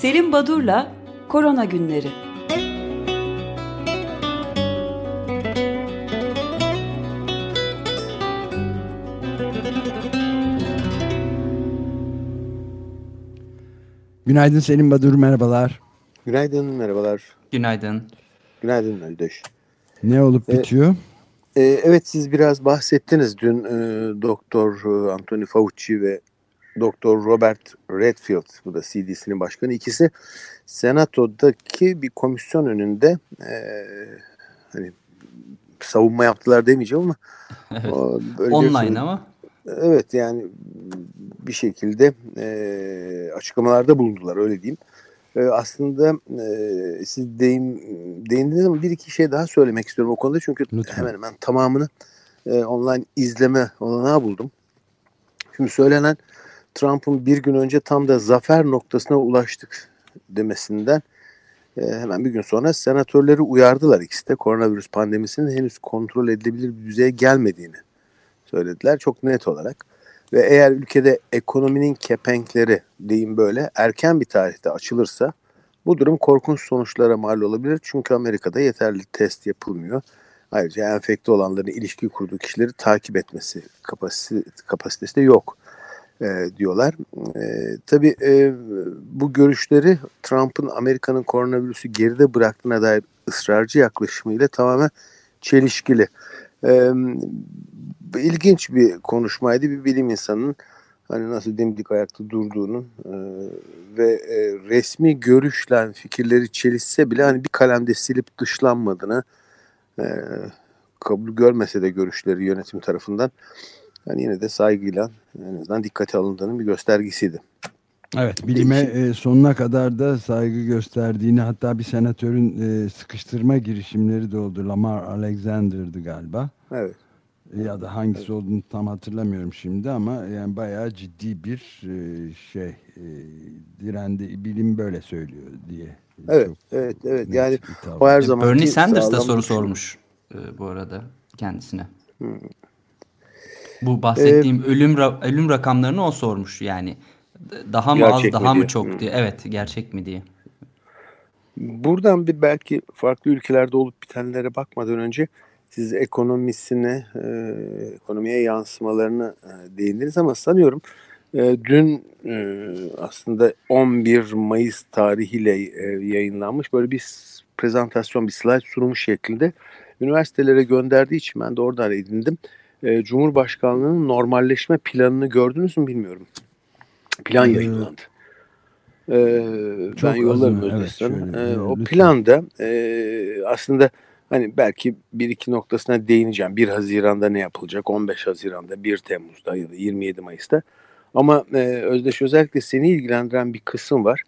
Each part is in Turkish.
Selim Badur'la Korona Günleri. Günaydın Selim Badur, merhabalar. Günaydın, merhabalar. Günaydın. Günaydın Alideş. Ne olup Ee, bitiyor? Ee, evet siz biraz bahsettiniz dün e, Doktor e, Anthony Fauci ve Doktor Robert Redfield, bu da CDC'nin başkanı. ikisi Senato'daki bir komisyon önünde e, hani savunma yaptılar demeyeceğim ama Evet. o böyle bir- Online ama. Evet yani bir şekilde e, açıklamalarda bulundular öyle diyeyim. E, aslında e, siz deyim, değindiniz ama bir iki şey daha söylemek istiyorum o konuda. Çünkü Lütfen. hemen hemen tamamını e, online izleme olanağı buldum. Şimdi söylenen Trump'ın bir gün önce tam da zafer noktasına ulaştık demesinden e, hemen bir gün sonra senatörleri uyardılar ikisi de koronavirüs pandemisinin henüz kontrol edilebilir bir düzeye gelmediğini söylediler çok net olarak. Ve eğer ülkede ekonominin kepenkleri diyeyim böyle erken bir tarihte açılırsa bu durum korkunç sonuçlara mal olabilir. Çünkü Amerika'da yeterli test yapılmıyor. Ayrıca enfekte olanların ilişki kurduğu kişileri takip etmesi kapasitesi, kapasitesi de yok e, diyorlar. E, tabii e, bu görüşleri Trump'ın Amerika'nın koronavirüsü geride bıraktığına dair ısrarcı yaklaşımıyla tamamen çelişkili. E, ilginç bir konuşmaydı. Bir bilim insanının hani nasıl dimdik ayakta durduğunun e, ve e, resmi görüşle fikirleri çelişse bile hani bir kalemde silip dışlanmadığını e, kabul görmese de görüşleri yönetim tarafından hani yine de saygıyla en azından dikkate alındığının bir göstergesiydi. Evet, bilime e, sonuna kadar da saygı gösterdiğini hatta bir senatörün e, sıkıştırma girişimleri de oldu. Lamar Alexander'dı galiba. Evet. Ya da hangisi olduğunu tam hatırlamıyorum şimdi ama yani bayağı ciddi bir e, şey e, direndi. Bilim böyle söylüyor diye. Evet, Çok evet, evet. Yani o her E, zaman Bernie Sanders da soru sormuş e, bu arada kendisine. Hmm. Bu bahsettiğim Ee, ölüm ra- ölüm rakamlarını o sormuş yani. Daha mı az, daha mı diye. çok Hmm. diye. Evet, gerçek mi diye. Buradan bir belki farklı ülkelerde olup bitenlere bakmadan önce siz ekonomisine, e, ekonomiye yansımalarını e, değindiniz ama sanıyorum e, dün e, aslında 11 Mayıs tarihiyle e, yayınlanmış böyle bir prezentasyon, bir slide sunumu şeklinde üniversitelere gönderdiği için ben de oradan edindim. E, Cumhurbaşkanlığı'nın normalleşme planını gördünüz mü bilmiyorum. Plan Ee, yayınlandı. Ee, Çok ben yollarım azını, evet, şöyle, Ee, o lütfen. planda e, aslında hani belki bir iki noktasına değineceğim. 1 Haziran'da ne yapılacak? 15 Haziran'da, 1 Temmuz'da ya da 27 Mayıs'ta. Ama e, Özdeş özellikle seni ilgilendiren bir kısım var.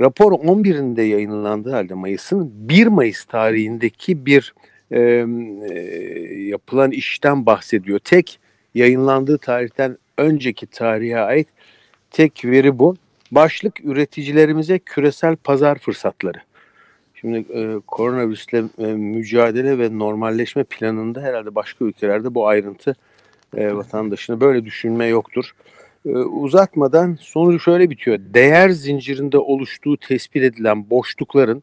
Rapor 11'inde yayınlandığı halde Mayıs'ın 1 Mayıs tarihindeki bir e, yapılan işten bahsediyor. Tek yayınlandığı tarihten önceki tarihe ait tek veri bu. Başlık üreticilerimize küresel pazar fırsatları. Şimdi e, koronavirüsle e, mücadele ve normalleşme planında herhalde başka ülkelerde bu ayrıntı e, vatandaşına böyle düşünme yoktur. E, uzatmadan sonucu şöyle bitiyor. Değer zincirinde oluştuğu tespit edilen boşlukların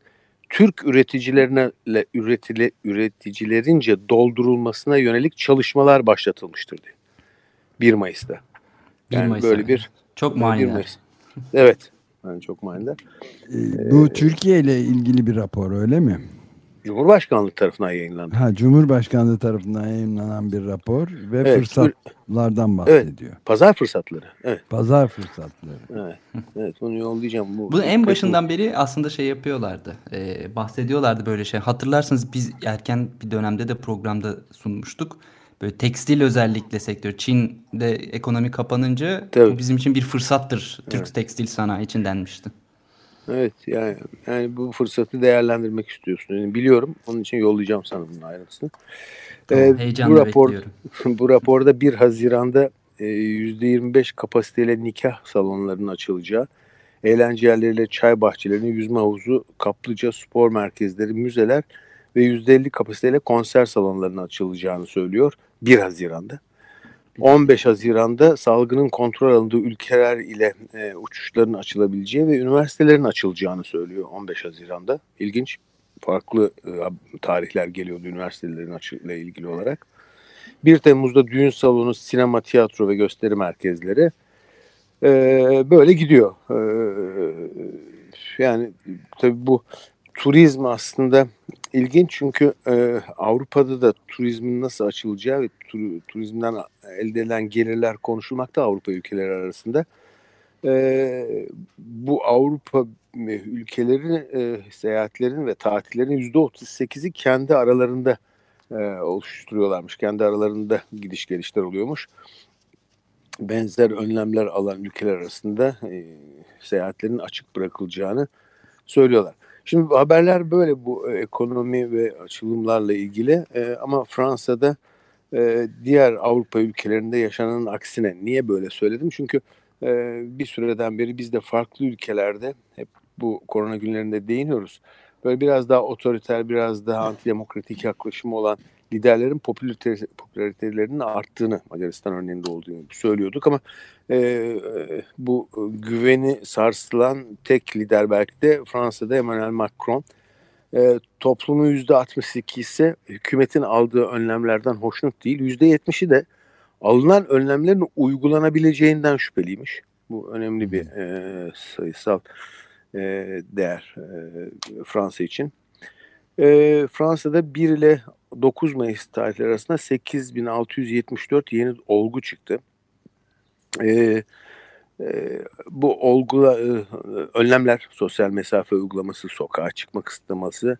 Türk üreticilerine le- üretile, üreticilerince doldurulmasına yönelik çalışmalar başlatılmıştır diyor. 1 Mayıs'ta. 1 Yani Mayıs'ta. böyle bir Çok manidar. Mayıs. Evet. Yani çok manidar. E, bu Türkiye ile ilgili bir rapor öyle mi? Cumhurbaşkanlığı tarafından yayınlandı. Ha, Cumhurbaşkanlığı tarafından yayınlanan bir rapor ve Evet, fırsatlardan bahsediyor. Pazar fırsatları. Evet. Pazar fırsatları. Evet. Evet. Onu yollayacağım. Bu, Bunu en başından beri aslında şey yapıyorlardı. e, bahsediyorlardı böyle şey. Hatırlarsanız biz erken bir dönemde de programda sunmuştuk. Böyle tekstil özellikle sektör. Çin'de ekonomi kapanınca Tabii. bu bizim için bir fırsattır. Türk tekstil sanayi için denmişti. Evet. Yani, yani bu fırsatı değerlendirmek istiyorsun. Yani biliyorum. Onun için yollayacağım sana bunun ayrıntısını. Tamam, Ee, heyecanla bu rapor, bekliyorum. bu raporda 1 Haziran'da e, %25 kapasiteyle nikah salonlarının açılacağı, eğlence yerleriyle çay bahçelerinin yüzme havuzu, kaplıca, spor merkezleri, müzeler ve %50 kapasiteyle konser salonlarının açılacağını söylüyor 1 Haziran'da. 15 Haziran'da salgının kontrol alındığı ülkeler ile e, uçuşların açılabileceği ve üniversitelerin açılacağını söylüyor 15 Haziran'da. İlginç. Farklı e, tarihler geliyordu üniversitelerin açıyla ilgili olarak. 1 Temmuz'da düğün salonu, sinema, tiyatro ve gösteri merkezleri e, böyle gidiyor. E, yani tabii bu turizm aslında ilginç çünkü e, Avrupa'da da turizmin nasıl açılacağı ve tur, turizmden elde edilen gelirler konuşulmakta Avrupa ülkeleri arasında. E, bu Avrupa ülkeleri e, seyahatlerin ve tatillerin %38'i kendi aralarında e, oluşturuyorlarmış. Kendi aralarında gidiş gelişler oluyormuş. Benzer önlemler alan ülkeler arasında e, seyahatlerin açık bırakılacağını söylüyorlar. Şimdi haberler böyle bu e, ekonomi ve açılımlarla ilgili e, ama Fransa'da e, diğer Avrupa ülkelerinde yaşanan aksine. Niye böyle söyledim? Çünkü e, bir süreden beri biz de farklı ülkelerde hep bu korona günlerinde değiniyoruz. Böyle biraz daha otoriter, biraz daha antidemokratik yaklaşımı olan liderlerin popülarite, popülaritelerinin arttığını Macaristan örneğinde olduğunu söylüyorduk ama e, bu güveni sarsılan tek lider belki de Fransa'da Emmanuel Macron. E, toplumun %62'si hükümetin aldığı önlemlerden hoşnut değil. %70'i de alınan önlemlerin uygulanabileceğinden şüpheliymiş. Bu önemli bir e, sayısal e, değer e, Fransa için. E, Fransa'da 1 ile 9 Mayıs tarihleri arasında 8674 yeni olgu çıktı. E, e, bu olgula e, önlemler, sosyal mesafe uygulaması, sokağa çıkma kısıtlaması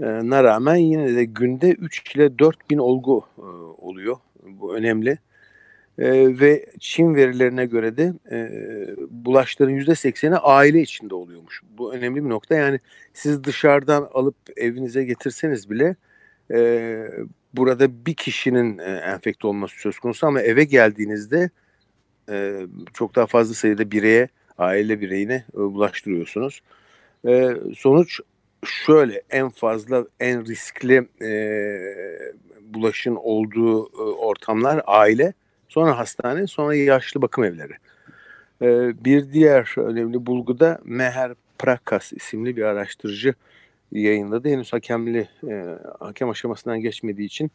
e, na rağmen yine de günde 3 ile 4 bin olgu e, oluyor. Bu önemli. E, ve Çin verilerine göre de e, bulaşların %80'i aile içinde oluyormuş. Bu önemli bir nokta. Yani siz dışarıdan alıp evinize getirseniz bile e, burada bir kişinin e, enfekte olması söz konusu ama eve geldiğinizde e, çok daha fazla sayıda bireye, aile bireyine e, bulaştırıyorsunuz. E, sonuç şöyle en fazla en riskli e, bulaşın olduğu e, ortamlar aile, sonra hastane, sonra yaşlı bakım evleri. E, bir diğer önemli bulgu da Meher Prakas isimli bir araştırıcı yayınladı. Henüz hakemli e, hakem aşamasından geçmediği için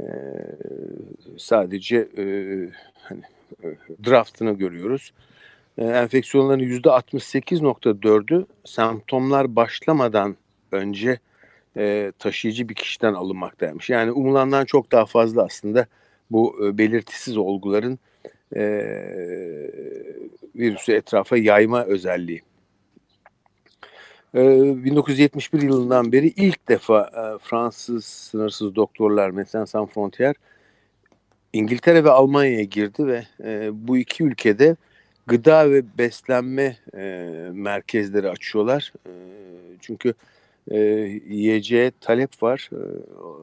e, sadece e, hani e, draftını görüyoruz. E, enfeksiyonların %68.4'ü semptomlar başlamadan önce e, taşıyıcı bir kişiden alınmaktaymış. Yani umulandan çok daha fazla aslında bu e, belirtisiz olguların e, virüsü etrafa yayma özelliği. 1971 yılından beri ilk defa Fransız sınırsız doktorlar Médecins Sans Frontières İngiltere ve Almanya'ya girdi ve e, bu iki ülkede gıda ve beslenme e, merkezleri açıyorlar. E, çünkü e, yiyeceğe talep var. E,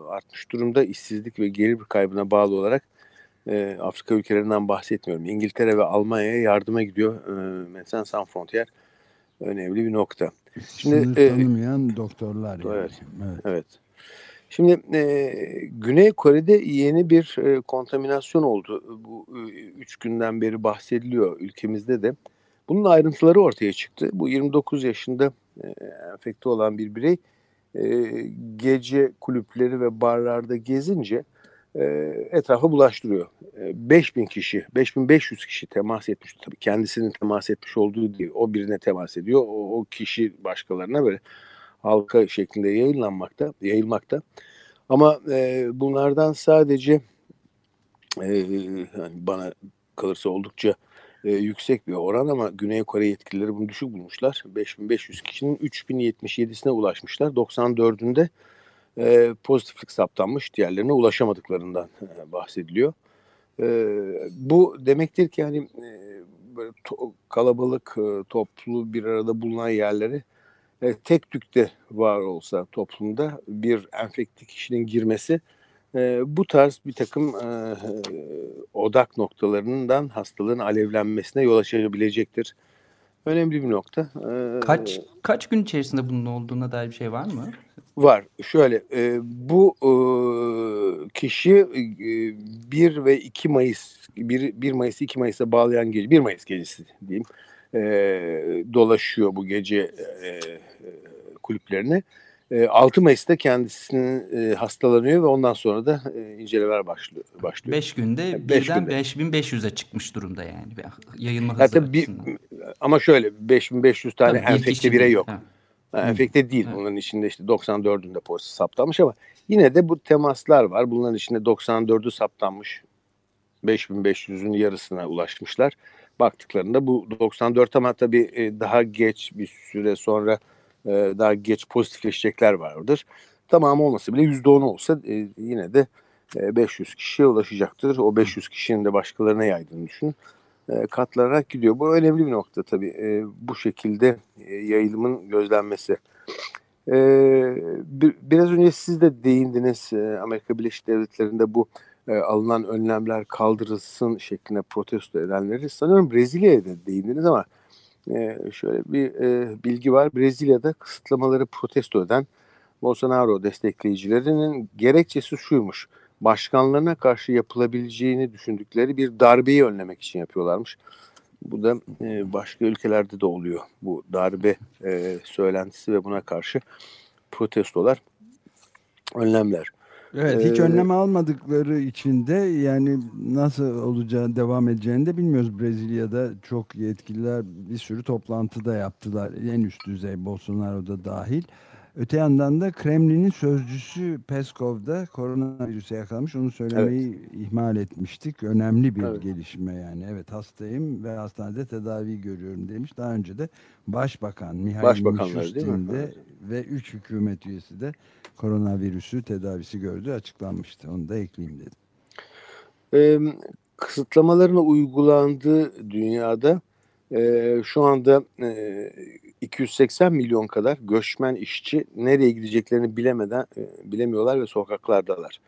artmış durumda işsizlik ve gelir kaybına bağlı olarak e, Afrika ülkelerinden bahsetmiyorum. İngiltere ve Almanya'ya yardıma gidiyor. E, Médecins Sans Frontières önemli bir nokta. Şimdi, Sınır e, tanımayan doktorlar. Yani. Evet. evet. evet. Şimdi e, Güney Kore'de yeni bir e, kontaminasyon oldu. Bu e, üç günden beri bahsediliyor ülkemizde de. Bunun ayrıntıları ortaya çıktı. Bu 29 yaşında e, enfekte olan bir birey e, gece kulüpleri ve barlarda gezince etrafa bulaştırıyor. E, 5000 kişi, 5500 kişi temas etmiş. Tabii kendisinin temas etmiş olduğu değil. O birine temas ediyor. O, o kişi başkalarına böyle halka şeklinde yayınlanmakta, yayılmakta. Ama e, bunlardan sadece e, yani bana kalırsa oldukça e, yüksek bir oran ama Güney Kore yetkilileri bunu düşük bulmuşlar. 5500 kişinin 3077'sine ulaşmışlar. 94'ünde e, pozitiflik saptanmış. Diğerlerine ulaşamadıklarından e, bahsediliyor. E, bu demektir ki yani e, böyle to- kalabalık, e, toplu bir arada bulunan yerleri e, tek tükte var olsa toplumda bir enfekte kişinin girmesi e, bu tarz bir takım e, odak noktalarından hastalığın alevlenmesine yol açabilecektir. Önemli bir nokta. Kaç kaç gün içerisinde bunun olduğuna dair bir şey var mı? Var. Şöyle e, bu e, kişi e, 1 ve 2 Mayıs 1, 1 Mayıs 2 Mayıs'a bağlayan gece 1 Mayıs gecesi diyeyim e, dolaşıyor bu gece e, e kulüplerine. E, 6 Mayıs'ta kendisinin e, hastalanıyor ve ondan sonra da e, incelemeler başlıyor. başlıyor. 5 günde yani beş birden 5500'e çıkmış durumda yani. Yayılma hızı Zaten bir, ama şöyle 5500 tane Tabii enfekte birey yok. Ha. Yani enfekte değil. Evet. Bunların içinde işte 94'ünde pozitif saptanmış ama yine de bu temaslar var. Bunların içinde 94'ü saptanmış. 5500'ün yarısına ulaşmışlar. Baktıklarında bu 94 ama tabii e, daha geç bir süre sonra e, daha geç pozitifleşecekler vardır. Tamamı olmasa bile %10 olsa e, yine de 500 kişiye ulaşacaktır. O 500 kişinin de başkalarına yaydığını düşünün. Katlanarak gidiyor. Bu önemli bir nokta tabii. Bu şekilde yayılımın gözlenmesi. Biraz önce siz de değindiniz Amerika Birleşik Devletleri'nde bu alınan önlemler kaldırılsın şeklinde protesto edenleri. Sanıyorum Brezilya'ya da değindiniz ama şöyle bir bilgi var. Brezilya'da kısıtlamaları protesto eden Bolsonaro destekleyicilerinin gerekçesi şuymuş. Başkanlarına karşı yapılabileceğini düşündükleri bir darbeyi önlemek için yapıyorlarmış. Bu da e, başka ülkelerde de oluyor. Bu darbe e, söylentisi ve buna karşı protestolar, önlemler. Evet hiç ee, önlem almadıkları için de yani nasıl olacağı devam edeceğini de bilmiyoruz. Brezilya'da çok yetkililer bir sürü toplantıda yaptılar. En üst düzey Bolsonaro da dahil. Öte yandan da Kremlin'in sözcüsü Peskov da koronavirüse yakalanmış. Onu söylemeyi evet. ihmal etmiştik. Önemli bir evet. gelişme yani. Evet hastayım ve hastanede tedavi görüyorum demiş. Daha önce de Başbakan Mihail Mishustin de ve 3 hükümet üyesi de koronavirüsü tedavisi gördü açıklanmıştı. Onu da ekleyeyim dedim. Ee, kısıtlamaların uygulandığı dünyada e, şu anda e, 280 milyon kadar göçmen işçi nereye gideceklerini bilemeden e, bilemiyorlar ve sokaklardalar.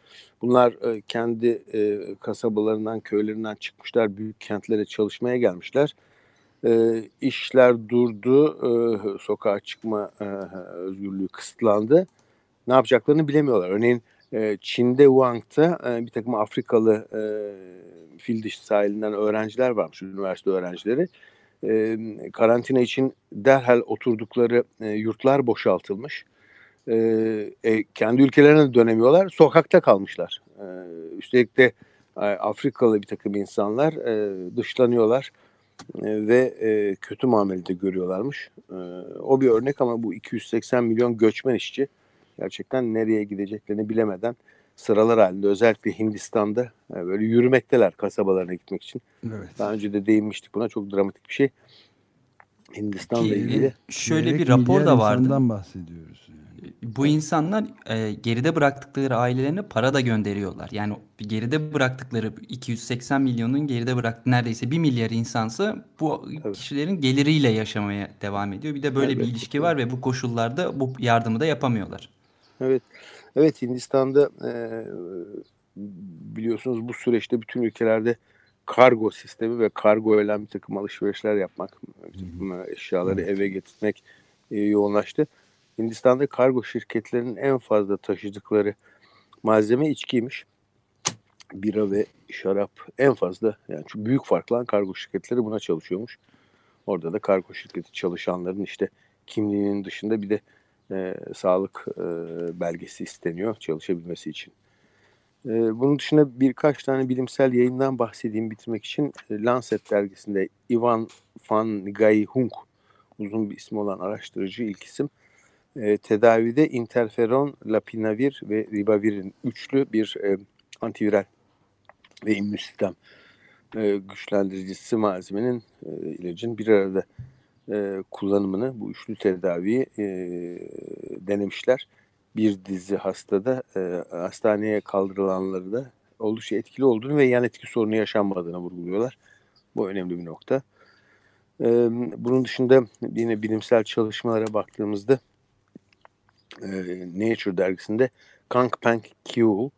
Bunlar e, kendi e, kasabalarından, köylerinden çıkmışlar, büyük kentlere çalışmaya gelmişler. E, işler durdu, e, sokağa çıkma e, özgürlüğü kısıtlandı. Ne yapacaklarını bilemiyorlar. Örneğin e, Çin'de Wuhan'ta e, bir takım Afrikalı e, fil dişi sahilinden öğrenciler varmış, üniversite öğrencileri e, karantina için derhal oturdukları e, yurtlar boşaltılmış. E, e, kendi ülkelerine dönemiyorlar. Sokakta kalmışlar. E, üstelik de e, Afrikalı bir takım insanlar e, dışlanıyorlar e, ve e, kötü muamelede görüyorlarmış. E, o bir örnek ama bu 280 milyon göçmen işçi gerçekten nereye gideceklerini bilemeden sıralar halinde özellikle Hindistan'da yani e, böyle yürümekteler kasabalarına gitmek için. Evet. Daha önce de değinmiştik buna çok dramatik bir şey. Hindistan'la ilgili. Şöyle bir rapor da vardı. bahsediyoruz. Yani. Bu insanlar e, geride bıraktıkları ailelerine para da gönderiyorlar. Yani geride bıraktıkları 280 milyonun geride bıraktığı neredeyse 1 milyar insansı bu evet. kişilerin geliriyle yaşamaya devam ediyor. Bir de böyle evet. bir ilişki var ve bu koşullarda bu yardımı da yapamıyorlar. Evet. Evet Hindistan'da e, biliyorsunuz bu süreçte bütün ülkelerde kargo sistemi ve kargo ölen bir takım alışverişler yapmak, bir takım eşyaları eve getirmek e, yoğunlaştı. Hindistan'da kargo şirketlerinin en fazla taşıdıkları malzeme içkiymiş. Bira ve şarap en fazla yani çok büyük farklı kargo şirketleri buna çalışıyormuş. Orada da kargo şirketi çalışanların işte kimliğinin dışında bir de e, sağlık e, belgesi isteniyor çalışabilmesi için. E, bunun dışında birkaç tane bilimsel yayından bahsedeyim bitirmek için. E, Lancet dergisinde Ivan van Gaihung uzun bir ismi olan araştırıcı ilk isim e, tedavide interferon, lapinavir ve ribavirin üçlü bir e, antiviral ve immün sistem e, güçlendiricisi malzemenin e, ilacın bir arada e, kullanımını, bu üçlü tedaviyi e, denemişler. Bir dizi hastada e, hastaneye kaldırılanları da oldukça etkili olduğunu ve yan etki sorunu yaşanmadığını vurguluyorlar. Bu önemli bir nokta. E, bunun dışında yine bilimsel çalışmalara baktığımızda e, Nature dergisinde Kang Peng Kiu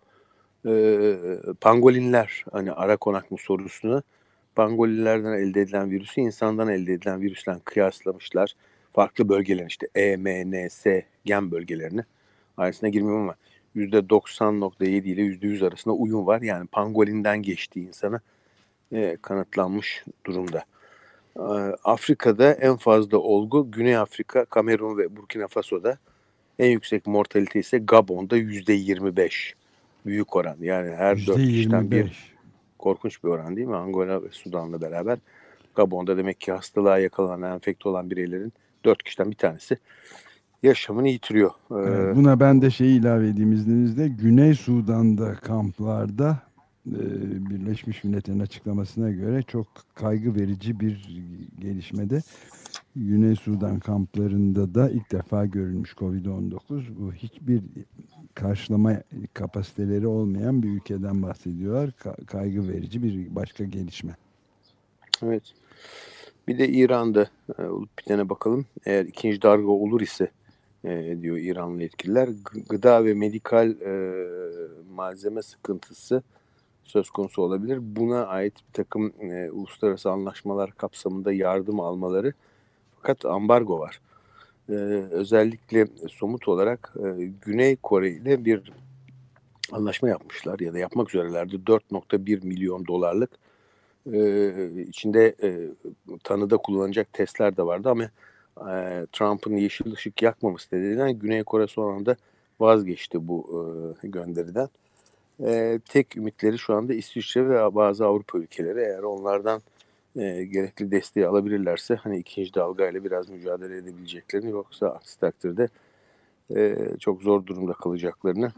e, pangolinler hani ara konak mı sorusunu pangolillerden elde edilen virüsü insandan elde edilen virüsten kıyaslamışlar. Farklı bölgeler işte E, M, N, S gen bölgelerini ailesine girmiyorum ama %90.7 ile %100 arasında uyum var. Yani pangolinden geçtiği insana e, kanıtlanmış durumda. E, Afrika'da en fazla olgu Güney Afrika, Kamerun ve Burkina Faso'da. En yüksek mortalite ise Gabon'da %25. Büyük oran. Yani her dört kişiden bir korkunç bir oran değil mi? Angola ve Sudan'la beraber. Gabon'da demek ki hastalığa yakalanan, enfekte olan bireylerin dört kişiden bir tanesi yaşamını yitiriyor. Ee, Buna ben de şey ilave edeyim izninizle. Güney Sudan'da kamplarda e, Birleşmiş Milletler'in açıklamasına göre çok kaygı verici bir gelişmede Güney Sudan kamplarında da ilk defa görülmüş Covid-19. Bu hiçbir karşılama kapasiteleri olmayan bir ülkeden bahsediyorlar. Ka kaygı verici bir başka gelişme. Evet. Bir de İran'da e, olup bitene bakalım. Eğer ikinci darbe olur ise e, diyor İranlı yetkililer. Gıda ve medikal e, malzeme sıkıntısı söz konusu olabilir. Buna ait bir takım e, uluslararası anlaşmalar kapsamında yardım almaları fakat ambargo var. E, özellikle somut olarak e, Güney Kore ile bir anlaşma yapmışlar ya da yapmak üzerelerdi. 4.1 milyon dolarlık e, içinde e, tanıda kullanacak testler de vardı ama e, Trump'ın yeşil ışık yakmaması nedeniyle Güney Kore son anda vazgeçti bu e, gönderiden. E, tek ümitleri şu anda İsviçre ve bazı Avrupa ülkeleri eğer onlardan e, gerekli desteği alabilirlerse hani ikinci dalgayla biraz mücadele edebileceklerini yoksa aksi takdirde e, çok zor durumda kalacaklarını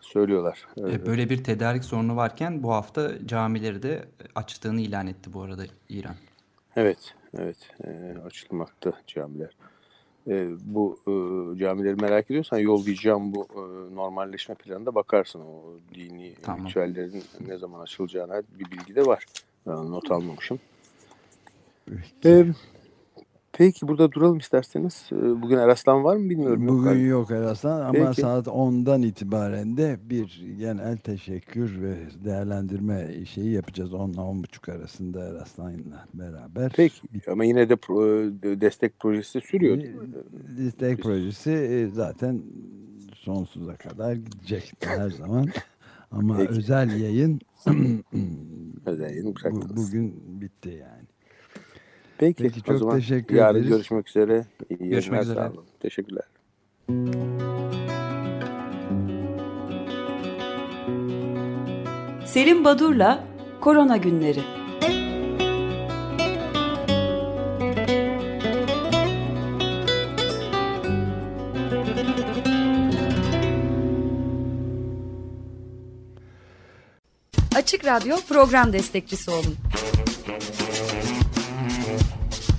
söylüyorlar. E, böyle bir tedarik sorunu varken bu hafta camileri de açtığını ilan etti bu arada İran. Evet, evet e, açılmakta camiler. E, bu e, camileri merak ediyorsan yollayacağım bu e, normalleşme planında bakarsın o dini tamam. ritüellerin ne zaman açılacağına bir bilgi de var. Not almamışım. E, Peki burada duralım isterseniz. Ee, bugün Eraslan var mı bilmiyorum. Bugün yok, yok Eraslan ama Peki. saat 10'dan itibaren de bir genel teşekkür ve değerlendirme şeyi yapacağız. 10 ile 10.30 arasında Eraslan'la beraber. Peki ama yine de pro, destek projesi sürüyor mi? Destek projesi e, zaten sonsuza kadar gidecek her zaman. Ama Peki. özel yayın özel yayın bu, bugün bitti yani. Peki, Peki çok o zaman teşekkür yarın ederiz. görüşmek üzere. İyi görüşmek üzere. Sağ olun. Teşekkürler. Selim Badur'la Korona Günleri Açık Radyo program destekçisi olun